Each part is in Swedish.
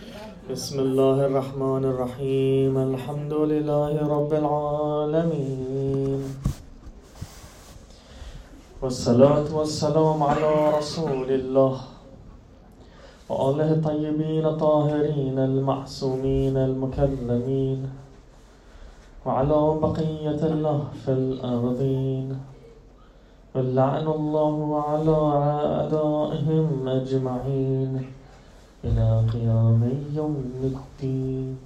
بسم الله الرحمن الرحيم. الحمد لله رب العالمين. والصلاة والسلام على رسول الله وآله الطيبين الطاهرين المعصومين المكرمين وعلى بقية الله في الأرضين. ولعن الله على أعدائهم أجمعين. إلى قيام يوم الدين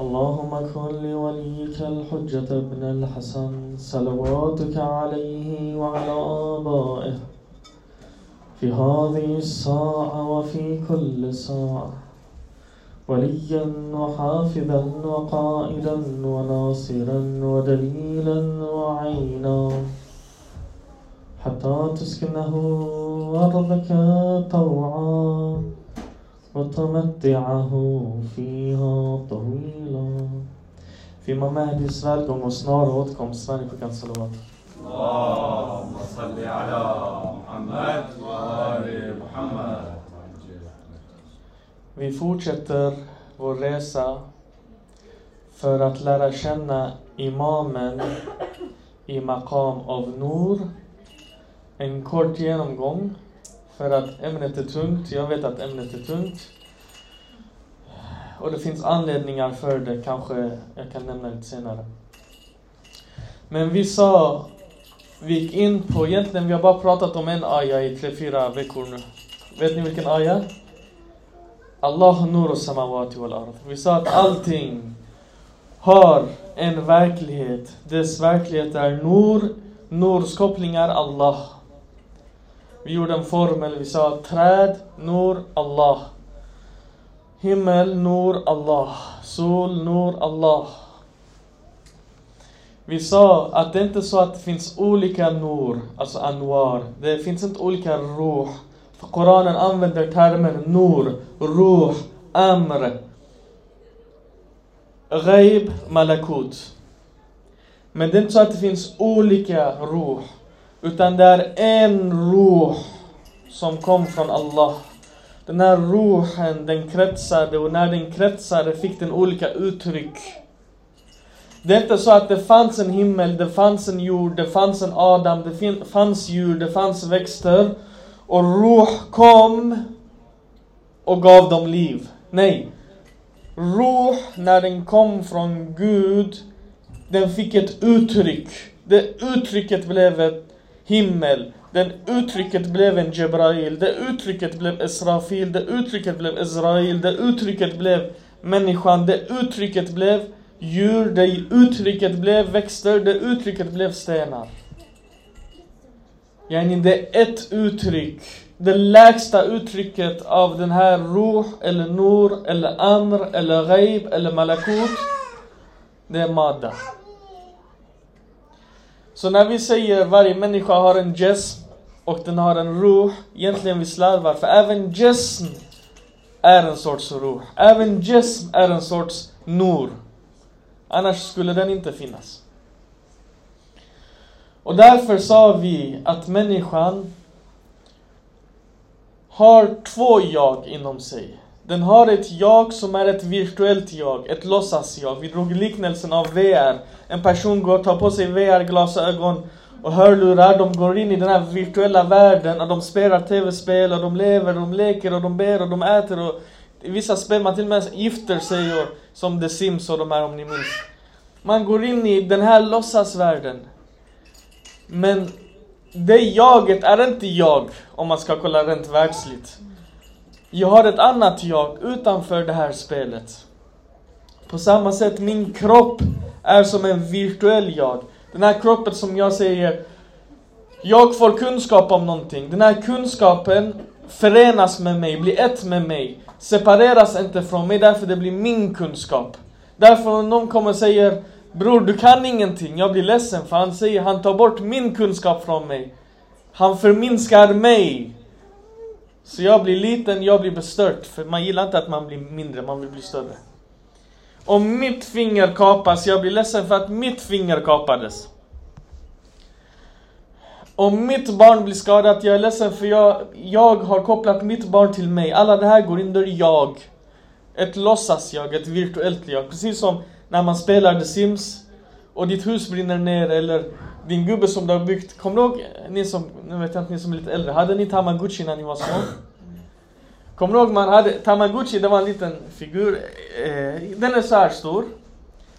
اللهم كن لوليك الحجة ابن الحسن صلواتك عليه وعلى آبائه في هذه الساعة وفي كل ساعة وليا وحافظا وقائدا وناصرا ودليلا وعينا حتى تسكنه ضربك طوعا وتمتعه فيها طويلا في ممهد اسرائيلكم وسنور ودكم سنه في كنس الوقت اللهم صل على محمد وآل محمد Vi fortsätter vår resa för att i Maqam av Nur. En kort genomgång. För att ämnet är tungt. Jag vet att ämnet är tungt. Och det finns anledningar för det, kanske jag kan nämna lite senare. Men vi sa, vi gick in på, egentligen vi har bara pratat om en aya i tre, fyra veckor nu. Vet ni vilken aya? Allah nur samawati wal ard. Vi sa att allting har en verklighet. Dess verklighet är nur. Nurs koppling är Allah. Vi gjorde en formel, vi sa träd, nur, Allah. Himmel, nur, Allah. Sol, nur, Allah. Vi sa att det inte är så att det finns olika nur, alltså anwar. Det finns inte olika ruh. För Koranen använder termen nur, ruh, amr, ghaib, malakut. Men det är inte så att det finns olika ruh. Utan det är en ruh som kom från Allah. Den här ruhen, den kretsade och när den kretsade fick den olika uttryck. Det är inte så att det fanns en himmel, det fanns en jord, det fanns en Adam, det fanns djur, det fanns växter. Och ruh kom och gav dem liv. Nej. Ruh, när den kom från Gud, den fick ett uttryck. Det uttrycket blev ett himmel. Det uttrycket blev en Jebrail. Det uttrycket blev Israfil. Det uttrycket blev Israel. Det uttrycket blev människan. Det uttrycket blev djur. Det uttrycket blev växter. Det uttrycket blev stenar. Yani det är ett uttryck. Det lägsta uttrycket av den här ruh, eller nur, eller amr, eller ghaib, eller malakut. Det är Mada. Så när vi säger varje människa har en jism och den har en ruh, egentligen vi slarvar. För även jism är en sorts ruh. Även jism är en sorts nur. Annars skulle den inte finnas. Och därför sa vi att människan har två jag inom sig. Den har ett jag som är ett virtuellt jag, ett låtsas-jag. Vi drog liknelsen av VR. En person går tar på sig VR-glasögon och hörlurar. De går in i den här virtuella världen och de spelar tv-spel och de lever, de leker och de ber och de äter och i vissa spel man till och med gifter sig och, som The Sims och de här om ni minns. Man går in i den här låtsasvärlden. Men det jaget är inte jag, om man ska kolla rent världsligt. Jag har ett annat jag utanför det här spelet. På samma sätt, min kropp är som en virtuell jag. Den här kroppen som jag säger, jag får kunskap om någonting. Den här kunskapen förenas med mig, blir ett med mig. Separeras inte från mig, därför det blir min kunskap. Därför om någon kommer och säger Bror, du kan ingenting. Jag blir ledsen för han säger han tar bort min kunskap från mig. Han förminskar mig. Så jag blir liten, jag blir bestört. För man gillar inte att man blir mindre, man vill bli större. Om mitt finger kapas, jag blir ledsen för att mitt finger kapades. Om mitt barn blir skadat, jag är ledsen för jag, jag har kopplat mitt barn till mig. Alla det här går under jag. Ett låtsas-jag, ett virtuellt jag. Precis som när man spelar The Sims och ditt hus brinner ner eller din gubbe som du har byggt. Kommer du ihåg, ni som, nu vet jag inte, ni som är lite äldre, hade ni Tamagotchi när ni var små? Kommer du ihåg man hade, Tamagotchi det var en liten figur, eh, den är så här stor.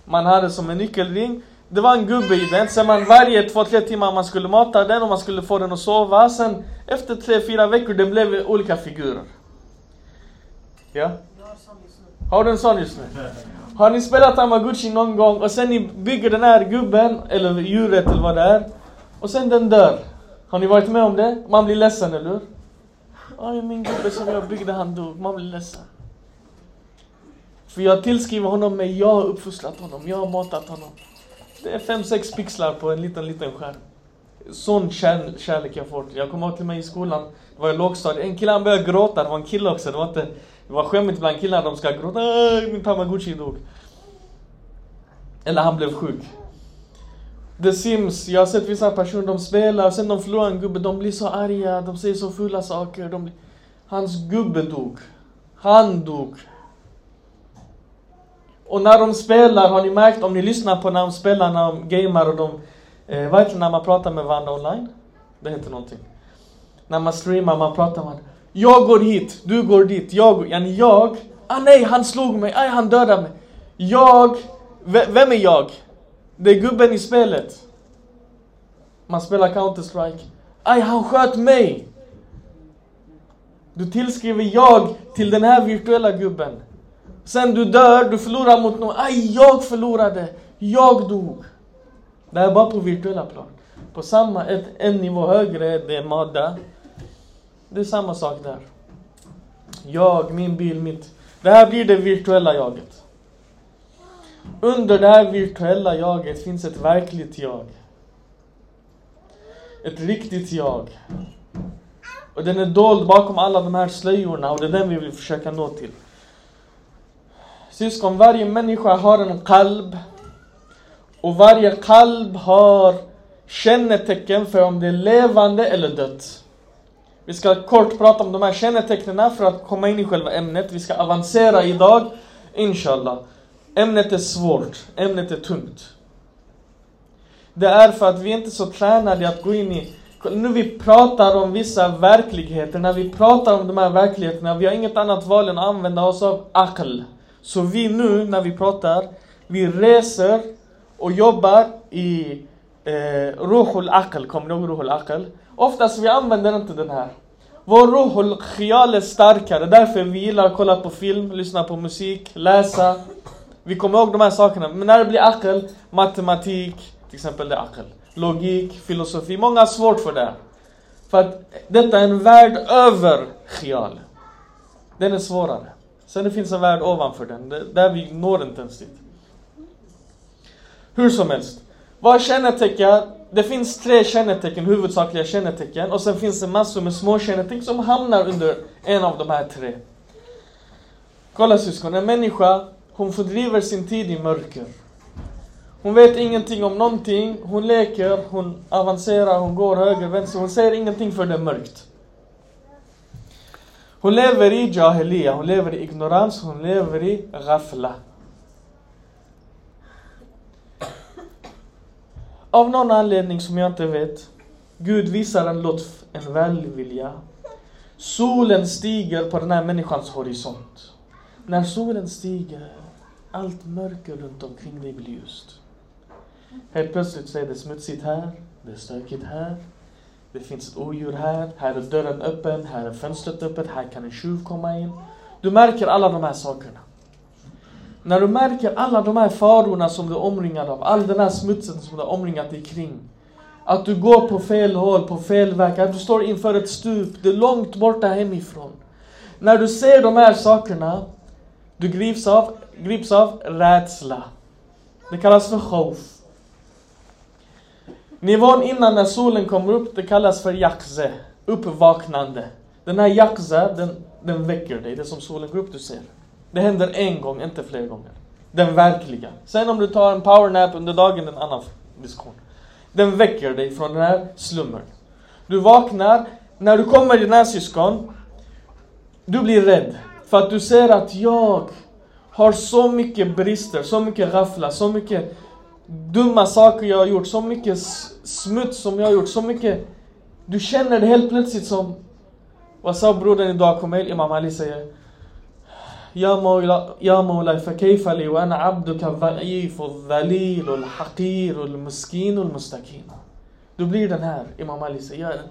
Man hade som en nyckelring. Det var en gubbe i den, sen man varje två, tre timmar man skulle mata den och man skulle få den att sova. Sen efter tre, fyra veckor det blev olika figurer. Ja? Har du en sån just nu? Har ni spelat Tamagotchi någon gång och sen ni bygger den här gubben, eller djuret eller vad det är. Och sen den dör. Har ni varit med om det? Man blir ledsen, eller hur? Aj, min gubbe som jag byggde, han dog. Man blir ledsen. För jag tillskriver honom mig, jag har uppfostrat honom, jag har matat honom. Det är 5-6 pixlar på en liten, liten skärm. Sån kär, kärlek jag får. Jag kommer ihåg till mig i skolan, det var i lågstadiet, en kille han började gråta, det var en kille också, det var inte... Det var skämmigt bland killarna, de ska gråta, Aj, min tamagotchi dog. Eller han blev sjuk. The Sims, jag har sett vissa personer, de spelar, och sen de förlorar en gubbe, de blir så arga, de säger så fulla saker. De blir... Hans gubbe dog. Han dog. Och när de spelar, har ni märkt, om ni lyssnar på när de spelar, när de gamar och de... Eh, vad heter det när man pratar med varandra online? Det heter någonting. När man streamar, man pratar man. Jag går hit, du går dit, jag... Yani jag... Ah nej, han slog mig, aj han dödade mig. Jag... V vem är jag? Det är gubben i spelet. Man spelar Counter-Strike. Aj, han sköt mig! Du tillskriver jag till den här virtuella gubben. Sen du dör, du förlorar mot någon. Aj, jag förlorade! Jag dog! Det här är bara på virtuella plan. På samma, ett, en nivå högre, det är Mada. Det är samma sak där. Jag, min bil, mitt. Det här blir det virtuella jaget. Under det här virtuella jaget finns ett verkligt jag. Ett riktigt jag. Och den är dold bakom alla de här slöjorna och det är den vi vill försöka nå till. Syskon, varje människa har en kalb. Och varje kalb har kännetecken för om det är levande eller dött. Vi ska kort prata om de här kännetecknen för att komma in i själva ämnet. Vi ska avancera idag, inshallah. Ämnet är svårt, ämnet är tungt. Det är för att vi inte är så tränade att gå in i... Nu vi pratar om vissa verkligheter, när vi pratar om de här verkligheterna, vi har inget annat val än att använda oss av akl. Så vi nu, när vi pratar, vi reser och jobbar i eh, ruhul akl, kommer ni ihåg ruhul akl? Oftast vi använder inte den här. Vår ruhul khial är starkare, därför vi gillar att kolla på film, lyssna på musik, läsa. Vi kommer ihåg de här sakerna. Men när det blir akl, matematik, till exempel det är akl. Logik, filosofi. Många har svårt för det. För att detta är en värld över Khial. Den är svårare. Sen det finns en värld ovanför den. Där vi når inte ens dit. Hur som helst. Vad kännetecken? Det finns tre kännetecken, huvudsakliga kännetecken. Och sen finns det massor med små kännetecken som hamnar under en av de här tre. Kolla syskon, en människa hon fördriver sin tid i mörker. Hon vet ingenting om någonting. Hon leker, hon avancerar, hon går höger, vänster. Hon säger ingenting för det är mörkt. Hon lever i jahiliya, hon lever i ignorans, hon lever i ghafla. Av någon anledning som jag inte vet, Gud visar en lotf, en välvilja. Solen stiger på den här människans horisont. När solen stiger allt mörker runt omkring dig blir ljust. Helt plötsligt så är det smutsigt här, det är stökigt här, det finns ett odjur här, här är dörren öppen, här är fönstret öppet, här kan en tjuv komma in. Du märker alla de här sakerna. När du märker alla de här farorna som du är omringad av, all den här smutsen som du har omringat dig kring. Att du går på fel håll, på fel väg, att du står inför ett stup, det är långt borta hemifrån. När du ser de här sakerna, du grips av, grips av rädsla. Det kallas för khof. Nivån innan när solen kommer upp, det kallas för jakze. Uppvaknande. Den här jakze, den, den väcker dig. Det är som solen går upp, du ser. Det händer en gång, inte fler gånger. Den verkliga. Sen om du tar en powernap under dagen, en annan diskussion. Den väcker dig från den här slummen. Du vaknar, när du kommer dina syskon, du blir rädd. För att du ser att jag har så mycket brister, så mycket gaffla, så mycket dumma saker jag har gjort, så mycket smuts som jag har gjort, så mycket... Du känner det helt plötsligt som... Vad sa brodern idag kom mail? Imam Ali säger يا مولاي يا مولاي فكيف لي وانا عبدك الضعيف الذليل الحقير المسكين المستكين Du blir den här, Imam Ali säger, jag är en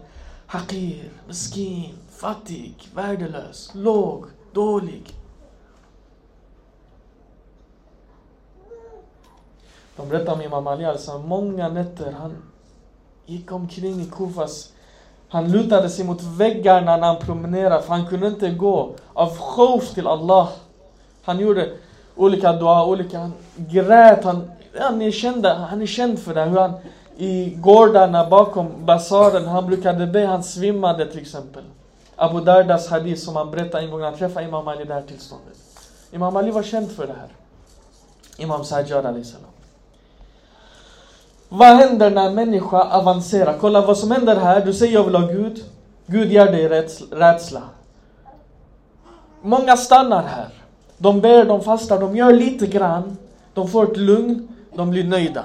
hakir, miskin, fattig, värdelös, låg, dålig. De berättar om Imam Ali, alltså många nätter han gick omkring i Kufas han lutade sig mot väggarna när han promenerade, för han kunde inte gå. Av khawf till Allah. Han gjorde olika dua, olika... Han grät, han... Han är, känd, han är känd för det. Hur han i gårdarna bakom basaren, han brukade be, han svimmade till exempel. Abu Dardas hadith som han berättade en gång när han träffade Imam Ali i det här tillståndet. Imam Ali var känd för det här. Imam Sajjad Ali salam. Vad händer när en människa avancerar? Kolla vad som händer här. Du säger jag vill ha Gud. Gud ger dig rädsla. Många stannar här. De ber, de fastar, de gör lite grann. De får ett lugn, de blir nöjda.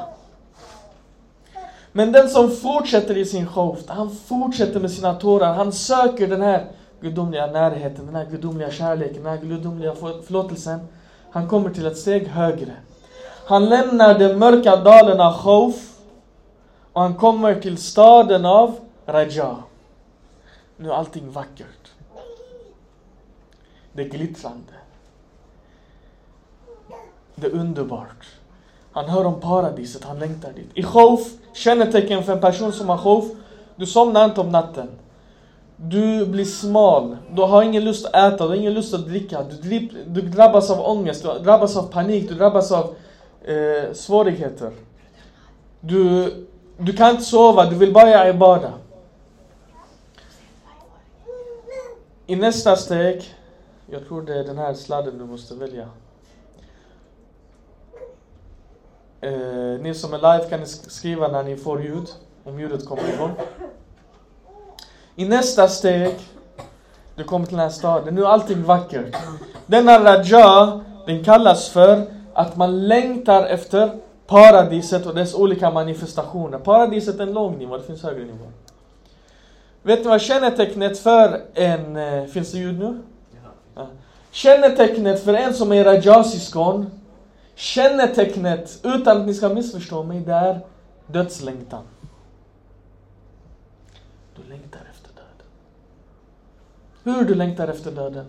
Men den som fortsätter i sin show, han fortsätter med sina tårar, han söker den här gudomliga närheten, den här gudomliga kärleken, den här gudomliga förlåtelsen. Han kommer till ett steg högre. Han lämnar den mörka dalen av Khauf och han kommer till staden av Raja. Nu är allting vackert. Det är glittrande. Det är underbart. Han hör om paradiset, han längtar dit. I Khauf, kännetecken för en person som har Khauf, du somnar inte om natten. Du blir smal, du har ingen lust att äta, du har ingen lust att dricka. Du, du drabbas av ångest, du drabbas av panik, du drabbas av eh, svårigheter. Du du kan inte sova, du vill bara göra ibada. I nästa steg, jag tror det är den här sladden du måste välja. Eh, ni som är live kan skriva när ni får ljud, om ljudet kommer igång. I nästa steg, du kommer till den här staden, nu är allting vackert. Denna Raja, den kallas för att man längtar efter paradiset och dess olika manifestationer. Paradiset är en låg nivå, det finns högre nivåer. Vet ni vad kännetecknet för en... Eh, finns det ljud nu? Ja. Kännetecknet för en som är rajasiskon, kännetecknet, utan att ni ska missförstå mig, det är dödslängtan. Du längtar efter döden. Hur du längtar efter döden?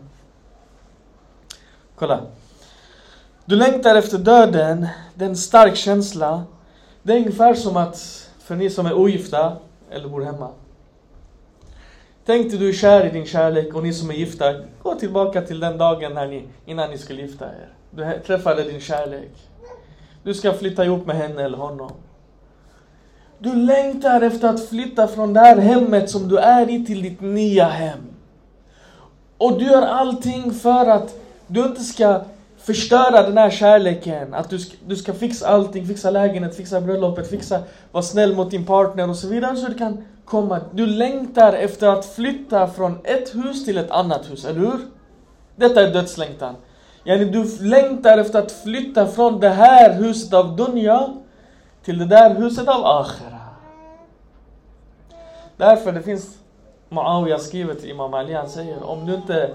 Kolla. Du längtar efter döden, det är en stark känsla. Det är ungefär som att, för ni som är ogifta eller bor hemma. Tänk dig du är kär i din kärlek och ni som är gifta, gå tillbaka till den dagen när ni, innan ni skulle gifta er. Du träffade din kärlek. Du ska flytta ihop med henne eller honom. Du längtar efter att flytta från det här hemmet som du är i till ditt nya hem. Och du gör allting för att du inte ska förstöra den här kärleken. Att du ska, du ska fixa allting, fixa lägenhet, fixa bröllopet, fixa, vara snäll mot din partner och så vidare. Så du kan komma. Du längtar efter att flytta från ett hus till ett annat hus, eller hur? Detta är dödslängtan. Yani du längtar efter att flytta från det här huset av dunja till det där huset av akhira. Därför det finns Muawiya skriver till Imam Ali, han säger om du inte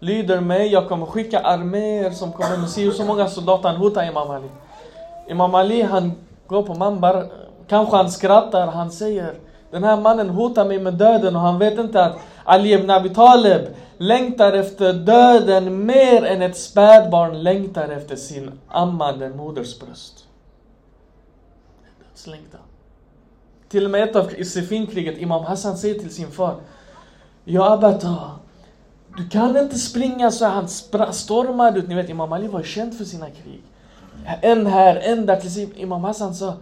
lyder mig, jag kommer skicka arméer som kommer med si så många soldater, han hotar Imam Ali. Imam Ali han går på Mambar, kanske han skrattar, han säger den här mannen hotar mig med döden och han vet inte att Ali ibn Abi Talib längtar efter döden mer än ett spädbarn längtar efter sin ammande moders bröst. Dödslängtan. Till och med ett av Sifinkriget, Imam Hassan säger till sin far Ja Abata, du kan inte springa så han stormade ut. Ni vet Imam Ali var känd för sina krig. En här, en där. Till Imam Hassan sa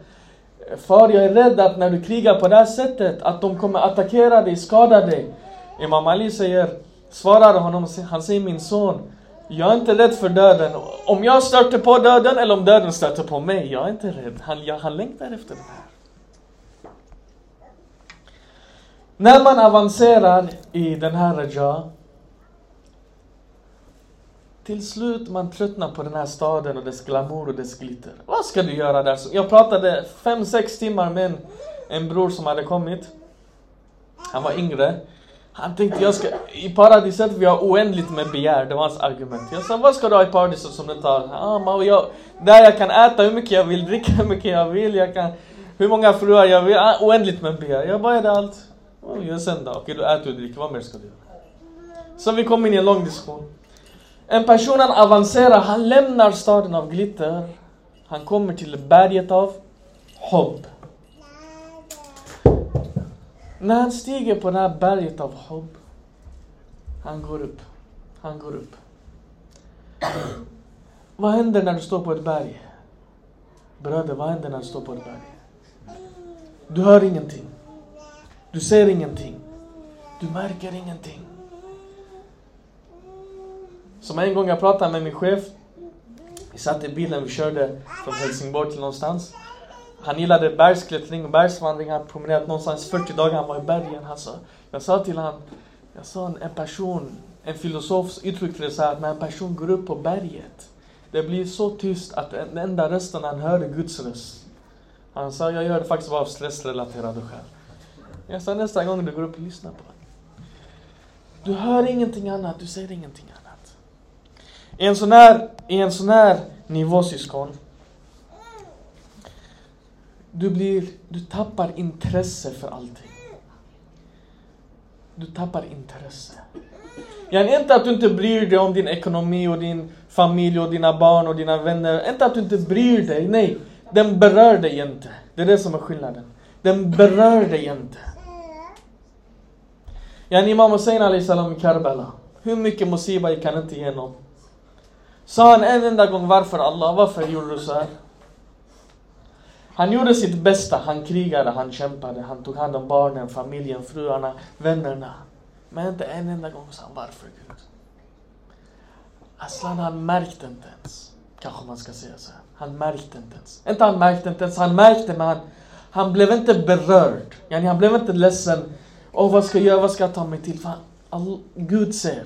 Far, jag är rädd att när du krigar på det här sättet, att de kommer attackera dig, skada dig. Imam Ali säger, svarar honom, han säger min son, jag är inte rädd för döden. Om jag stöter på döden eller om döden stöter på mig, jag är inte rädd. Han, jag, han längtar efter det här. När man avancerar i den här Raja till slut man tröttnar på den här staden och dess glamour och dess glitter. Vad ska du göra där? Jag pratade fem sex timmar med en, en bror som hade kommit. Han var yngre. Han tänkte jag ska, i paradiset vi har oändligt med begär, det var hans argument. Jag sa vad ska du ha i paradiset som du inte har? Ah, man, jag, där jag kan äta hur mycket jag vill, dricka hur mycket jag vill, jag kan, hur många fruar jag vill, ah, oändligt med begär. Jag bara, är det allt? Oh, sen då, okej du äter och dricker, vad mer ska du göra? Så vi kom in i en lång diskussion. En person han avancerar, han lämnar staden av glitter. Han kommer till berget av hopp. När han stiger på det här berget av hopp, han går upp. Han går upp. Vad händer när du står på ett berg? Bröder, vad händer när du står på ett berg? Du hör ingenting. Du ser ingenting. Du märker ingenting. Som en gång jag pratade med min chef. Vi satt i bilen, vi körde från Helsingborg till någonstans. Han gillade bergsklättring och bergsvandring. Han promenerat någonstans 40 dagar, han var i bergen. Han sa, jag sa till honom, jag sa en person, en filosof uttryckte det så här att när en person går upp på berget, det blir så tyst att den enda rösten han hör är Guds röst. Han sa, jag gör det faktiskt bara av stressrelaterade skäl. Jag sa nästa gång du går upp, lyssna på honom, Du hör ingenting annat, du ser ingenting annat. I en sån här, i en sån här nivå syskon, du blir, du tappar intresse för allting. Du tappar intresse. Jag är inte att du inte bryr dig om din ekonomi och din familj och dina barn och dina vänner. Inte att du inte bryr dig, nej. Den berör dig inte. Det är det som är skillnaden. Den berör dig inte. Yani Imam Hussein Ali salam i Karbala. Hur mycket musiba gick han inte igenom? Sa han en enda gång varför Allah, varför gjorde du så här? Han gjorde sitt bästa, han krigade, han kämpade, han tog hand om barnen, familjen, fruarna, vännerna. Men inte en enda gång sa han varför Gud. Aslan han märkte inte ens. Kanske man ska säga så här. Han märkte inte ens. Inte han märkte inte ens, han märkte men han, han blev inte berörd. Yani han blev inte ledsen. Åh vad ska jag göra, vad ska jag ta mig till? Fan, all, Gud ser.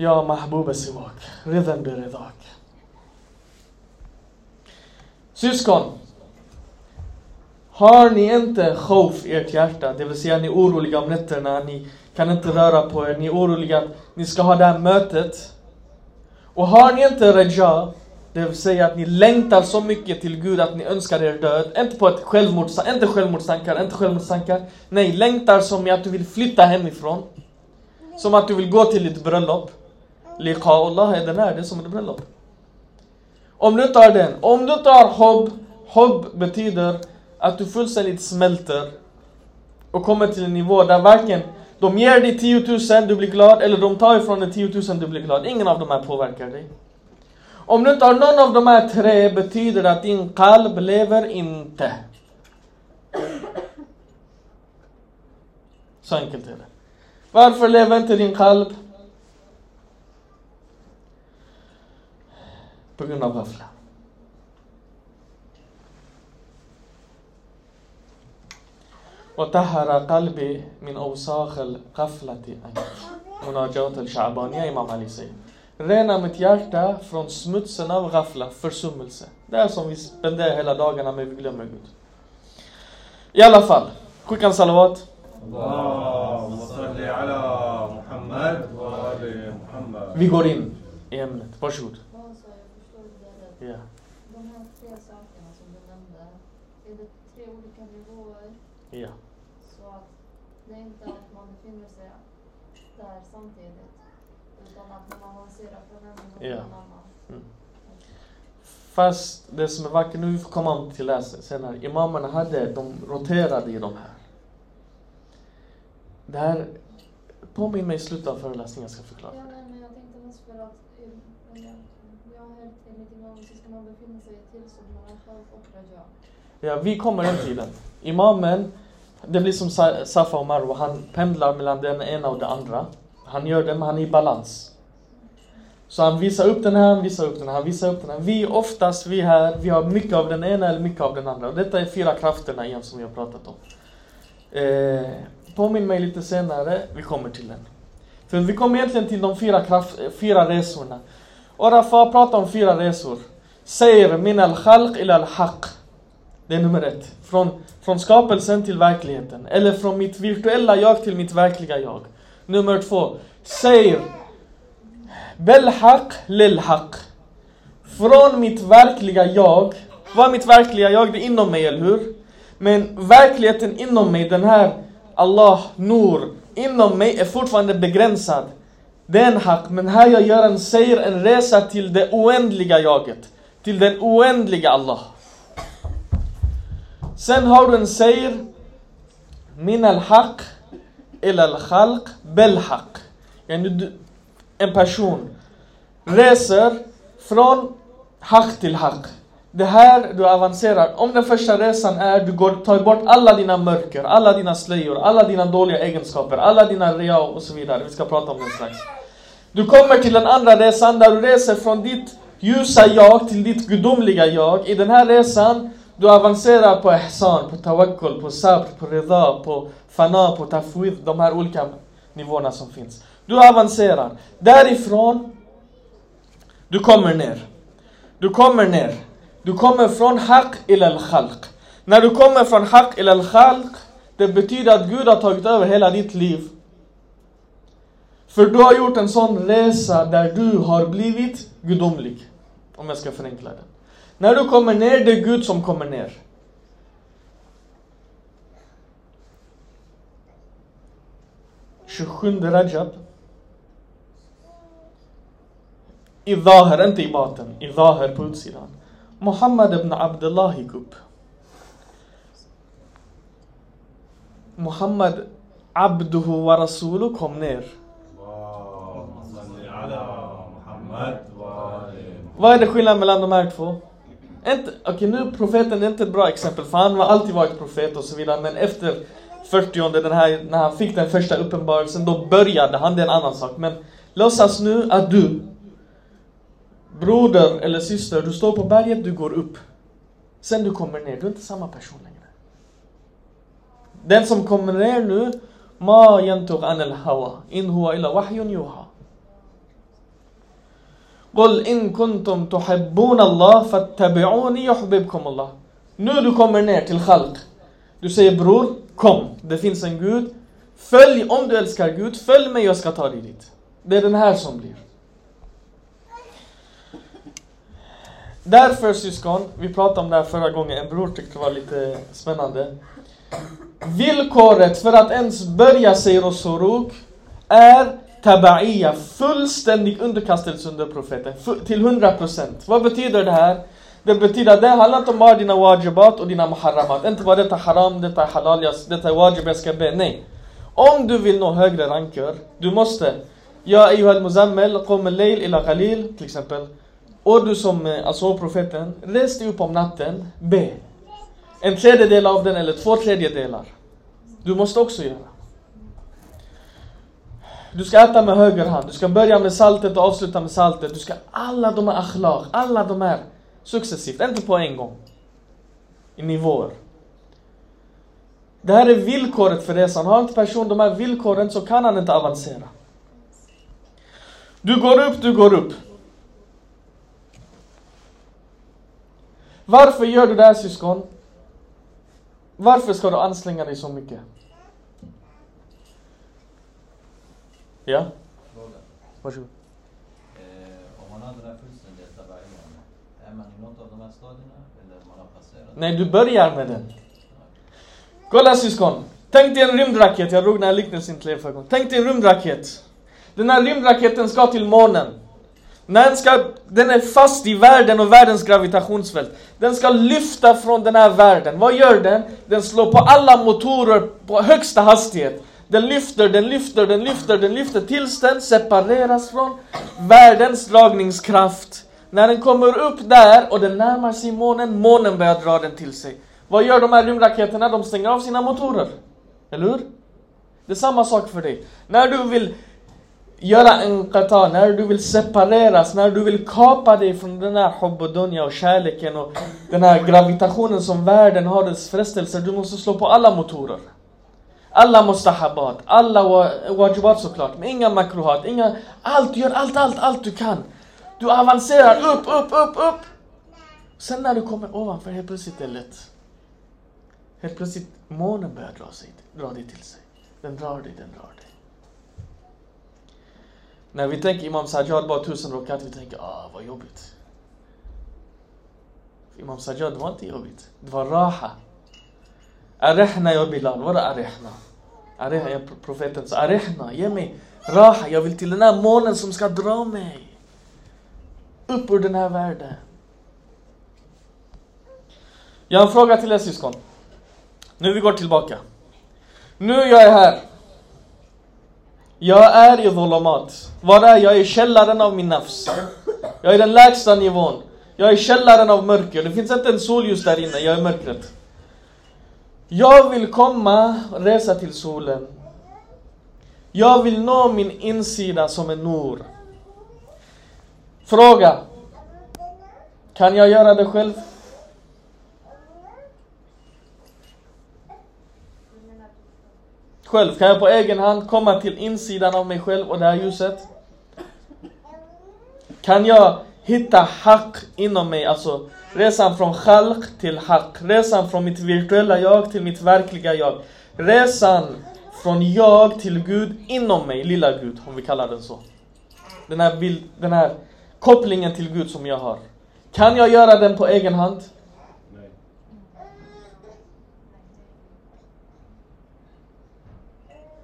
Ja mahbuba siwak, redan beredak. Syskon, har ni inte khof i ert hjärta, det vill säga ni är oroliga om nätterna, ni kan inte röra på er, ni är oroliga att ni ska ha det här mötet. Och har ni inte reja, det vill säga att ni längtar så mycket till Gud att ni önskar er död. Inte på ett självmords, inte självmordstankar, inte självmordstankar. Nej, längtar som i att du vill flytta hemifrån. Som att du vill gå till ditt bröllop. Liqa'ullah är den här, det är som ett bröllop. Om du tar den, om du tar hobb, hobb betyder att du fullständigt smälter och kommer till en nivå där varken de ger dig 10 000, du blir glad, eller de tar ifrån dig 10 000, du blir glad. Ingen av de här påverkar dig. Om du inte har någon av de här tre betyder det att din kalb lever inte. Så enkelt är det. Varför lever inte din kalb? Av ghafla. وطهر قلبي من أوساخ القفلة مناجات الشعبانية Imam Ali säger. Rena mitt hjärta från smutsen av ghafla, försummelse. Det är som vi spenderar hela dagarna men vi glömmer Gud. I alla fall, skicka en salawat. Vi går in i ämnet. Varsågod. Ja. De här tre sakerna som du nämnde, är det tre olika nivåer? Ja. Så att det är inte att man befinner sig där samtidigt, utan att man avancerar från en nivå till Ja. en annan. Mm. Fast det som är vackert, nu får komma till det senare. Imamerna hade, de roterade i de här. Det här, påminn mig i slutet av föreläsningen, jag ska förklara. Ja, nej, men jag tänkte mest för att eh, jag, jag har hört enligt imam så ska man befinna sig i tillstånd mellan och raja. Ja, vi kommer den tiden. Imamen, det blir som Safa och Marwa, han pendlar mellan den ena och det andra. Han gör det, men han är i balans. Så han visar upp den här, han visar upp den här, han visar upp den här. Vi oftast, vi här, vi har mycket av den ena eller mycket av den andra. Och detta är fyra krafterna igen som vi har pratat om. Eh, påminn mig lite senare, vi kommer till den. För vi kommer egentligen till de fyra, kraft, fyra resorna. Och Rafa pratar om fyra resor. Säger min al khalq ila al haq. Det är nummer ett. Från, från skapelsen till verkligheten. Eller från mitt virtuella jag till mitt verkliga jag. Nummer två. Säger bel haq lil haq. Från mitt verkliga jag. Vad är mitt verkliga jag? Det är inom mig, eller hur? Men verkligheten inom mig, den här Allah, Nur, inom mig är fortfarande begränsad. Det är en haq, men här jag gör en säger en resa till det oändliga jaget. Till den oändliga Allah. Sen har du en säger min al-haq ila al-khalq bel-haq. En person reser från haq till haq. Det här du avancerar. Om den första resan är du går, tar bort alla dina mörker, alla dina slöjor, alla dina dåliga egenskaper, alla dina rea och så vidare. Vi ska prata om den strax. Du kommer till den andra resan där du reser från ditt ljusa jag till ditt gudomliga jag. I den här resan du avancerar på ihsan, på tawakkul, på sabr, på rida, på fana, på tafwid, de här olika nivåerna som finns. Du avancerar. Därifrån, du kommer ner. Du kommer ner. Du kommer från haq ila al-khalq. När du kommer från haq ila al-khalq, det betyder att Gud har tagit över hela ditt liv. För du har gjort en sån resa där du har blivit gudomlig. Om jag ska förenkla det. När du kommer ner, det är Gud som kommer ner. Tjugosjunde Rajab. I Zahir, inte i baten. I Zahir på utsidan. Muhammad ibn Abdullah gick upp. Muhammad Abduhu wa Rasulu kom ner. Vad är det skillnad mellan de här två? Okej okay, nu profeten är inte ett bra exempel, för han har alltid varit profet och så vidare, men efter 40 den här, när han fick den första uppenbarelsen, då började han, det är en annan sak. Men låtsas nu att du broder eller syster, du står på berget, du går upp. Sen du kommer ner, du är inte samma person längre. Den som kommer ner nu, Ma yantuq an al-hawa, in huwa illa wahyun yuha. قل إن كنتم تحبون الله فاتبعوني يحببكم الله. Nu du kommer ner till Khalq. Du säger bror, kom. Det finns en Gud. Följ, om du älskar Gud, följ mig jag ska ta dig dit. Det är den här som blir. Därför syskon, vi pratade om det här förra gången, en bror tyckte det var lite spännande. Villkoret för att ens börja säga Rosoruk är tabaiya, fullständig underkastelse under profeten, till 100%. Vad betyder det här? Det betyder att det handlar inte om bara dina wajibat och dina muharramat. Inte bara detta haram, detta är halal, detta är wajib, jag ska be. Nej. Om du vill nå högre ranker, du måste Ja ayyuhal muzammil, Qom al-layl ila Khalil, till exempel. Och du som eh, alltså profeten, res dig upp om natten, be. En tredjedel av den eller två tredjedelar. Du måste också göra. Du ska äta med höger hand, du ska börja med saltet och avsluta med saltet. Du ska alla de här akhlaq, alla de här successivt, inte på en gång. I nivåer. Det här är villkoret för resan. Har inte personen de här villkoren så kan han inte avancera. Du går upp, du går upp. Varför gör du det här syskon? Varför ska du anstränga dig så mycket? Ja, varsågod. Eh, om man har den här fullständiga tabayan, är man i något av de här stadierna eller man har passerat? Nej, du börjar med den. Kolla syskon. Tänk dig en rymdraket. Jag drog den här liknelsen till er förra gången. Tänk dig en rymdraket. Den här rymdraketen ska till månen. När den, ska, den är fast i världen och världens gravitationsfält. Den ska lyfta från den här världen. Vad gör den? Den slår på alla motorer på högsta hastighet. Den lyfter, den lyfter, den lyfter, den lyfter tills den separeras från världens dragningskraft. När den kommer upp där och den närmar sig månen, månen börjar dra den till sig. Vad gör de här rymdraketerna? De stänger av sina motorer. Eller hur? Det är samma sak för dig. När du vill göra en qata, när du vill separeras, när du vill kapa dig från den här hubb och och kärleken och den här gravitationen som världen har, dess frestelser. Du måste slå på alla motorer. Alla mustahabat, alla wajibat såklart, men inga makruhat, inga... Allt, du gör allt, allt, allt du kan. Du avancerar upp, upp, upp, upp. Sen när du kommer ovanför, helt plötsligt är det lätt. Helt plötsligt, månen börjar dra, sig, dra dig till sig. Den drar dig, den drar dig. När vi tänker Imam Sajjad bara tusen rakat, vi tänker ah vad jobbigt. Imam Sajjad det var inte jobbigt, det var raha. Arehna ya Bilal, vad är arehna? Arehna, är profeten arehna, ge mig raha, jag vill till den här månen som ska dra mig. Upp ur den här världen. Jag har en fråga till er syskon. Nu vi går tillbaka. Nu jag är här. Jag är i dhulamat. Var är jag? är i källaren av min nafs. Jag är i den lägsta nivån. Jag är i källaren av mörker. Det finns inte en solljus där inne, jag är mörkret. Jag vill komma och resa till solen. Jag vill nå min insida som en nor. Fråga. Kan jag göra det själv? Själv, kan jag på egen hand komma till insidan av mig själv och det här ljuset? Kan jag hitta haq inom mig, alltså resan från khalq till haq, resan från mitt virtuella jag till mitt verkliga jag. Resan från jag till Gud inom mig, lilla Gud, om vi kallar den så. Den här, bild, den här kopplingen till Gud som jag har. Kan jag göra den på egen hand? Nej.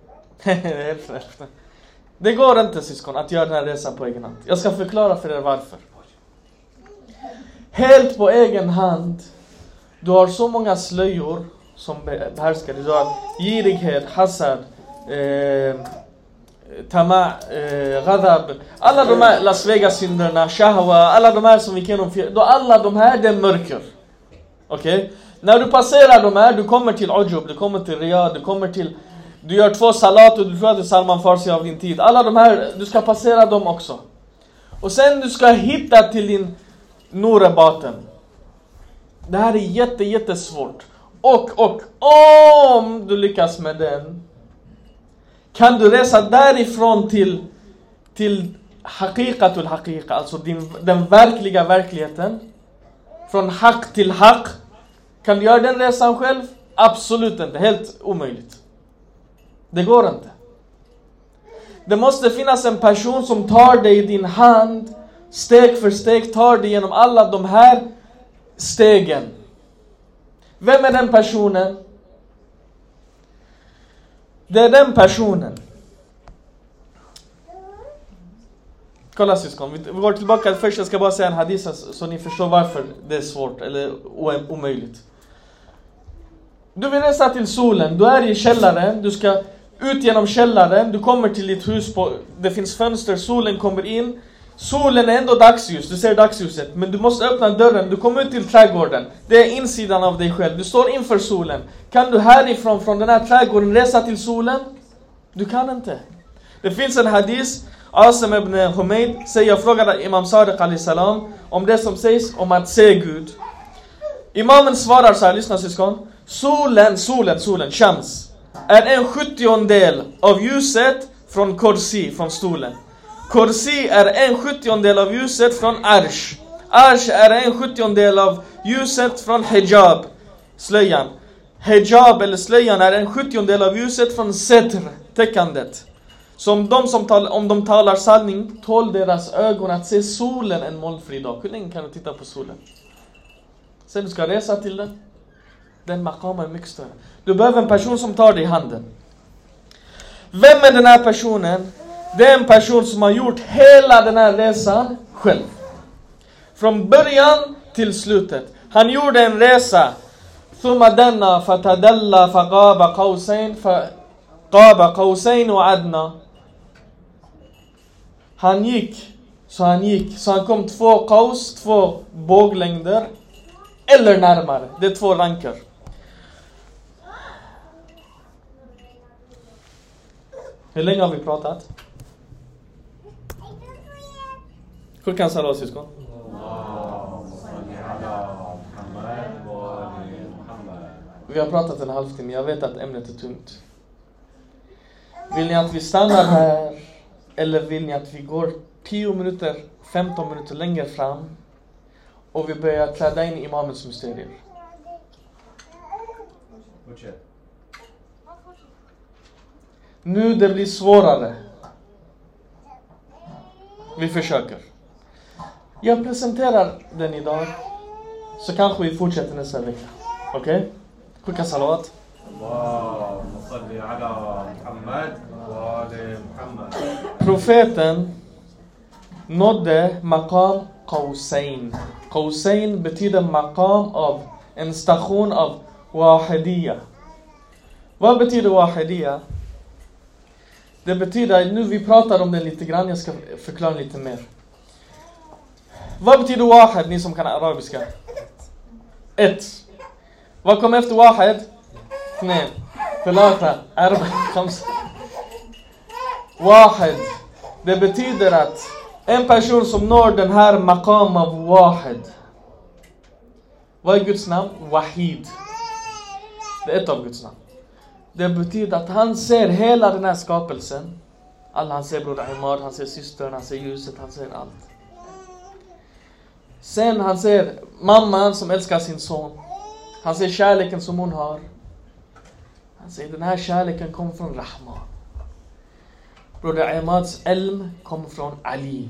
Helt rätt. Det går inte syskon att göra den här resan på egen hand. Jag ska förklara för er varför. Helt på egen hand. Du har så många slöjor som behärskar dig. Du har girighet, hasad, eh, tama, eh, ghadab. Alla de här Las Vegas-synderna, shahwa, alla de här som vi kan genomföra. Då Alla de här, det är mörker. Okej? När du passerar de här, du kommer till Ujub, du kommer till Riyadh, du kommer till... Du gör två salat och du tror att du är Salman Farsi av din tid. Alla de här, du ska passera dem också. Och sen du ska hitta till din Norebaten. Det här är jätte, jättesvårt. Och, och, om du lyckas med den kan du resa därifrån till, till haqiqatul haqiqa, alltså din, den verkliga verkligheten. Från haq till haq. Kan du göra den resan själv? Absolut inte, helt omöjligt. Det går inte. Det måste finnas en person som tar dig i din hand, steg för steg tar dig genom alla de här stegen. Vem är den personen? Det är den personen. Kolla syskon, vi går tillbaka. Först jag ska bara säga en hadith så, ni förstår varför det är svårt eller omöjligt. Du vill resa till solen, du är i källaren, du ska ut genom källaren, du kommer till ditt hus, på, det finns fönster, solen kommer in. Solen är ändå dagsljus, du ser dagsljuset, men du måste öppna dörren, du kommer ut till trädgården. Det är insidan av dig själv, du står inför solen. Kan du härifrån, från den här trädgården, resa till solen? Du kan inte. Det finns en hadith, Asim ibn Humayd säger, jag frågade Imam Sadiq Ali salam om det som sägs om att se Gud. Imamen svarar så här, lyssna syskon. Solen, solen, solen, shams, är en sjuttiondel av ljuset från korsi, från stolen. Korsi är en sjuttiondel av ljuset från arsh. Arsh är en sjuttiondel av ljuset från hijab, slöjan. Hijab eller slöjan är en sjuttiondel av ljuset från setr, täckandet. Som de som tal, om de talar sanning, tål deras ögon att se solen en molnfri dag. Hur länge kan du titta på solen? Sen du ska resa till den. Den maqam är mycket större. Du behöver en person som tar dig i handen. Vem är den här personen? Det är en person som har gjort hela den här resan själv. Från början till slutet. Han gjorde en resa. ثم دنا فتدلى فقاب قوسين فقاب قوسين وعدنا Han gick, så han gick, så han kom två kaus, två båglängder eller närmare. Det är två ranker. Hur länge har vi pratat? Hur kan alla syskon? Vi har pratat en halvtimme, jag vet att ämnet är tungt. Vill ni att vi stannar här? Eller vill ni att vi går 10 minuter, 15 minuter längre fram och vi börjar kläda in imamens mysterier? Fortsätt. Nu det blir svårare. Vi försöker. Jag presenterar den idag. Så kanske vi fortsätter nästa vecka. Okej? Okay? Skicka salawat. Profeten nådde Maqam Qawsain. Qawsain betyder Maqam av en station av Wahidiyya. Vad betyder Wahidiyya? Det betyder, nu vi pratar om det lite grann, jag ska förklara lite mer. Vad betyder Wahed, ni som kan arabiska? Ett. Vad kommer efter Wahed? Två. Tillata. Arba. Khamsa. Wahad. Det betyder att en person som når den här maqam av Wahed. Vad är Guds namn? Wahid. Det är ett av Guds namn. Det betyder att han ser hela den här skapelsen. Alla, han ser Bror Ahmad, han ser systern, han ser ljuset, han ser allt. Sen han ser mamman som älskar sin son. Han ser kärleken som hon har. Han säger den här kärleken kommer från Rahman. Broder Imads elm kommer från Ali.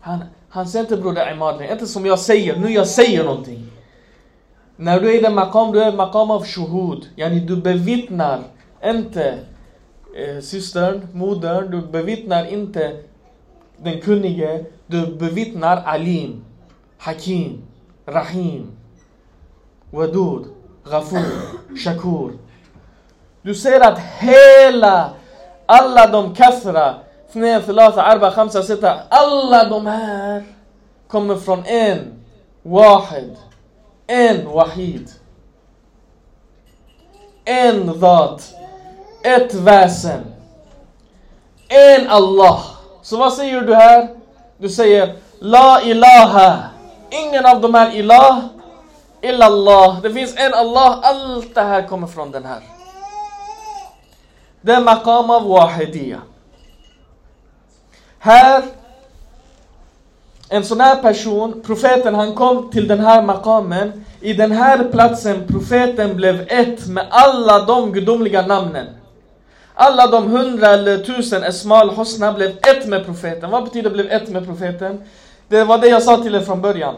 Han, han ser inte Broder Imad längre, inte som jag säger, nu jag säger någonting. När du är i den maqam, du är i maqam av shuhud. Yani du bevittnar inte eh, systern, modern, du bevittnar inte den kunnige, du bevittnar Alim, Hakim, Rahim, Wadud, Ghafur, Shakur. Du ser att hela, alla de kathra, اثنين ثلاثة أربعة خمسة ستة alla de här kommer från en, wahid, en wahid. En dhat, ett väsen. En Allah. Så vad säger du här? Du säger La ilaha. Ingen av de här ilah, illallah. Det finns en Allah, allt det här kommer från den här. Det är maqam av wahidiyya. Här, en sån här person, profeten han kom till den här makamen. I den här platsen, profeten blev ett med alla de gudomliga namnen. Alla de hundra eller tusen Esmal Hosna blev ett med profeten. Vad betyder blev ett med profeten? Det var det jag sa till er från början.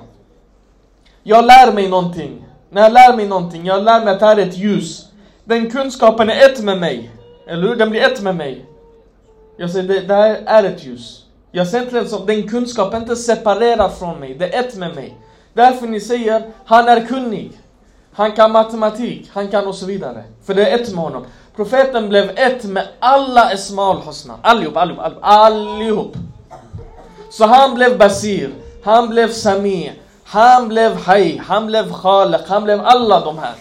Jag lär mig någonting. När jag lär mig någonting, jag lär mig att det här är ett ljus. Den kunskapen är ett med mig. Eller hur? Den blir ett med mig. Jag säger, det, det här är ett ljus. Jag ser inte den som, den kunskapen inte separerad från mig. Det är ett med mig. Därför ni säger, han är kunnig. Han kan matematik, han kan och så vidare. För det är ett med honom. Profeten blev ett med alla Esmaul Hosna. Allihop, allihop, allihop, allihop. Så han blev Basir, han blev Sami, han blev Hay, han blev Khalek, han blev alla de här.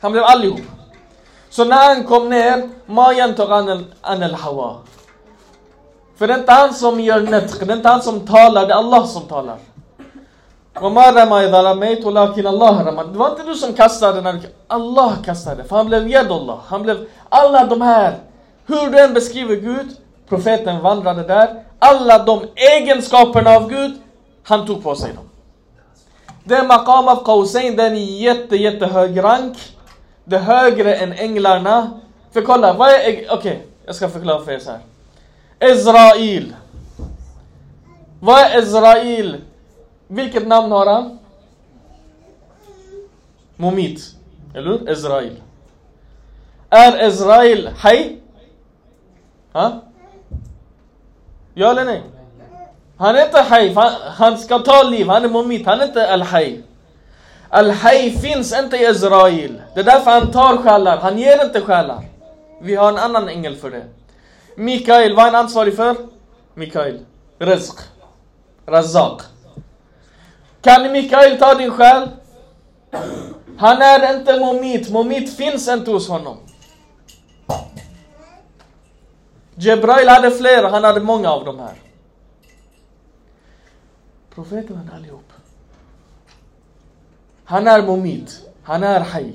Han blev allihop. Så när han kom ner, ma yantaq an al-hawa. För det är inte han som gör netq, det är inte han som talar, det är Allah som talar. وما رمى إذا رميت ولكن الله رمى. Det var inte du som kastade när du... Allah kastade. För han blev Yadullah. Han blev... Alla de här. Hur du än beskriver Gud. Profeten vandrade där. Alla de egenskaperna av Gud. Han tog på sig dem. Det är maqam av Qawsain. Den är jätte, jättehög rank. Det är högre än änglarna. För kolla, vad är... Okej, okay, jag ska förklara för er så här. Ezrail. Vad är Ezrail? Vilket namn har han? Momit. Eller hur? Ezrail. Är Ezrail Hay? Ha? Ja eller nej? Han är inte Hay, han, han ska ta liv, han är Momit, han är inte Al-Hay. Al-Hay finns inte i Ezrail. Det är därför han tar själar, han ger inte själar. Vi har en annan ängel för det. Mikael, vad är han ansvarig för? Mikael. Rizq. Razak. Kan Mikael ta din själ? Han är inte momit, momit finns inte hos honom. Jebrail hade flera, han hade många av de här. Profeten hade allihop. Han är momit, han är hay.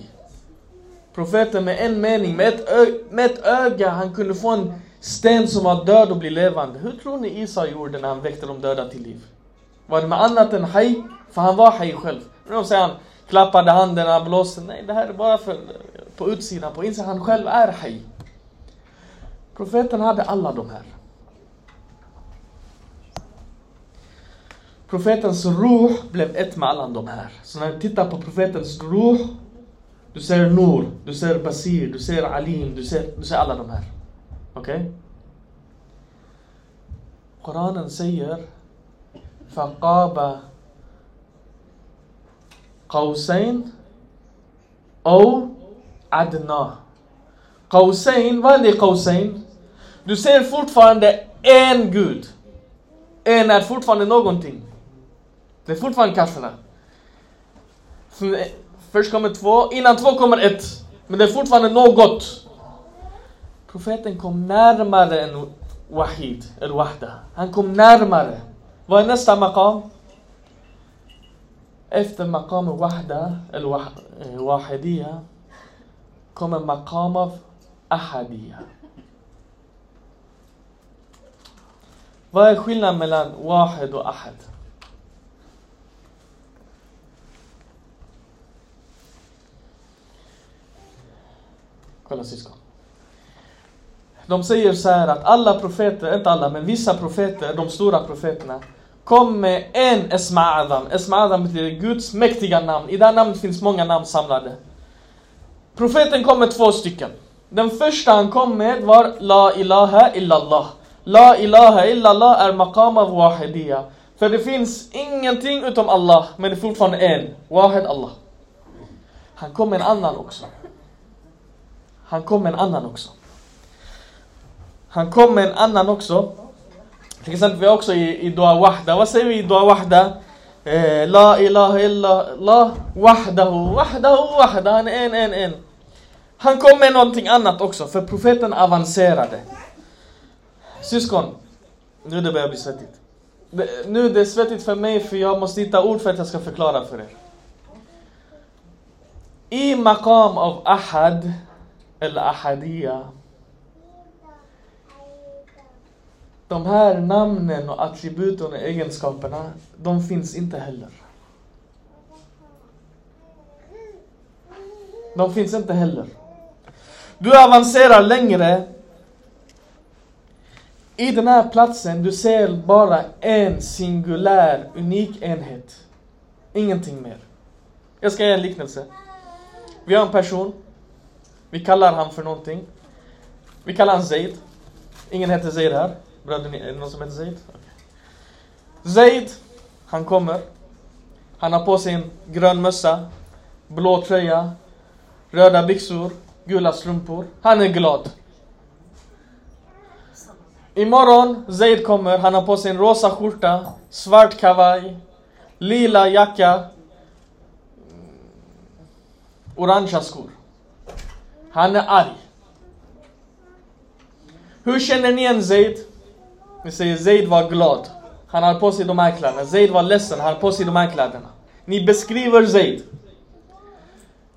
Profeten med en mening, med ett, med ett öga, han kunde få en sten som var död och blir levande. Hur tror ni Isa gjorde när han väckte de döda till liv? Var det med annat än haj? För han var haj själv. Men då säger han klappade händerna, blåste. Nej, det här är bara för, på utsidan. På insidan, han själv är haj. Profeten hade alla de här. Profetens ruh blev ett med alla de här. Så när du tittar på profetens ruh, du ser Nur, du ser Basir, du ser Alim, du ser, du ser alla de här. Okej? Okay? Koranen säger Faqaba Qausain O Adna Qausain, vad är Qausain? Du ser fortfarande en Gud. En är fortfarande någonting. Det är fortfarande kassorna. Först kommer två, innan två kommer ett. Men det är fortfarande något kom närmare. Vad är nästa maqam? Efter maqam Wahda, eller wah- eh, Wahidiya, kommer maqam av Ahadiya. Vad är skillnaden mellan Wahid och Ahad? Kolla syskon. De säger så här att alla profeter, inte alla, men vissa profeter, de stora profeterna, kom med en Esma Adam. Esma Adam betyder Guds mäktiga namn. I det här namnet finns många namn samlade. Profeten kom med två stycken. Den första han kom med var La ilaha illallah. La ilaha illallah är maqam av wahidiyya. För det finns ingenting utom Allah, men det är fortfarande en. Wahid Allah. Han kom med en annan också. Han kom med en annan också. Han kom med en annan också. Till exempel vi har också i, i Dua Wahda. Vad säger vi i Dua Wahda? Eh, la ilaha illallah wahdahu, wahdahu, wahda. Han är en, en, en. Han kom med någonting annat också, för profeten avancerade. Syskon, nu det börjar bli svettigt. Det- Nu det är svettigt för mig för jag måste hitta ord för att jag ska förklara för er. I maqam av ahad, eller ahadiya, de här namnen och attributen och egenskaperna, de finns inte heller. De finns inte heller. Du avancerar längre. I den här platsen, du ser bara en singulär, unik enhet. Ingenting mer. Jag ska ge en liknelse. Vi har en person. Vi kallar han för någonting. Vi kallar han Zaid. Ingen heter Zaid här. Bröder, är det någon som heter Zaid? Okej. Zaid, han kommer. Han har på sig en grön mössa, blå tröja, röda byxor, gula strumpor. Han är glad. Imorgon, Zaid kommer, han har på sig en rosa skjorta, svart kavaj, lila jacka, mm, orangea skor. Han är arg. Hur känner ni igen Zaid? Vi säger Zaid var glad. Han har på sig de här kläderna. Zaid var ledsen, han har på sig de här kläderna. Ni beskriver Zaid.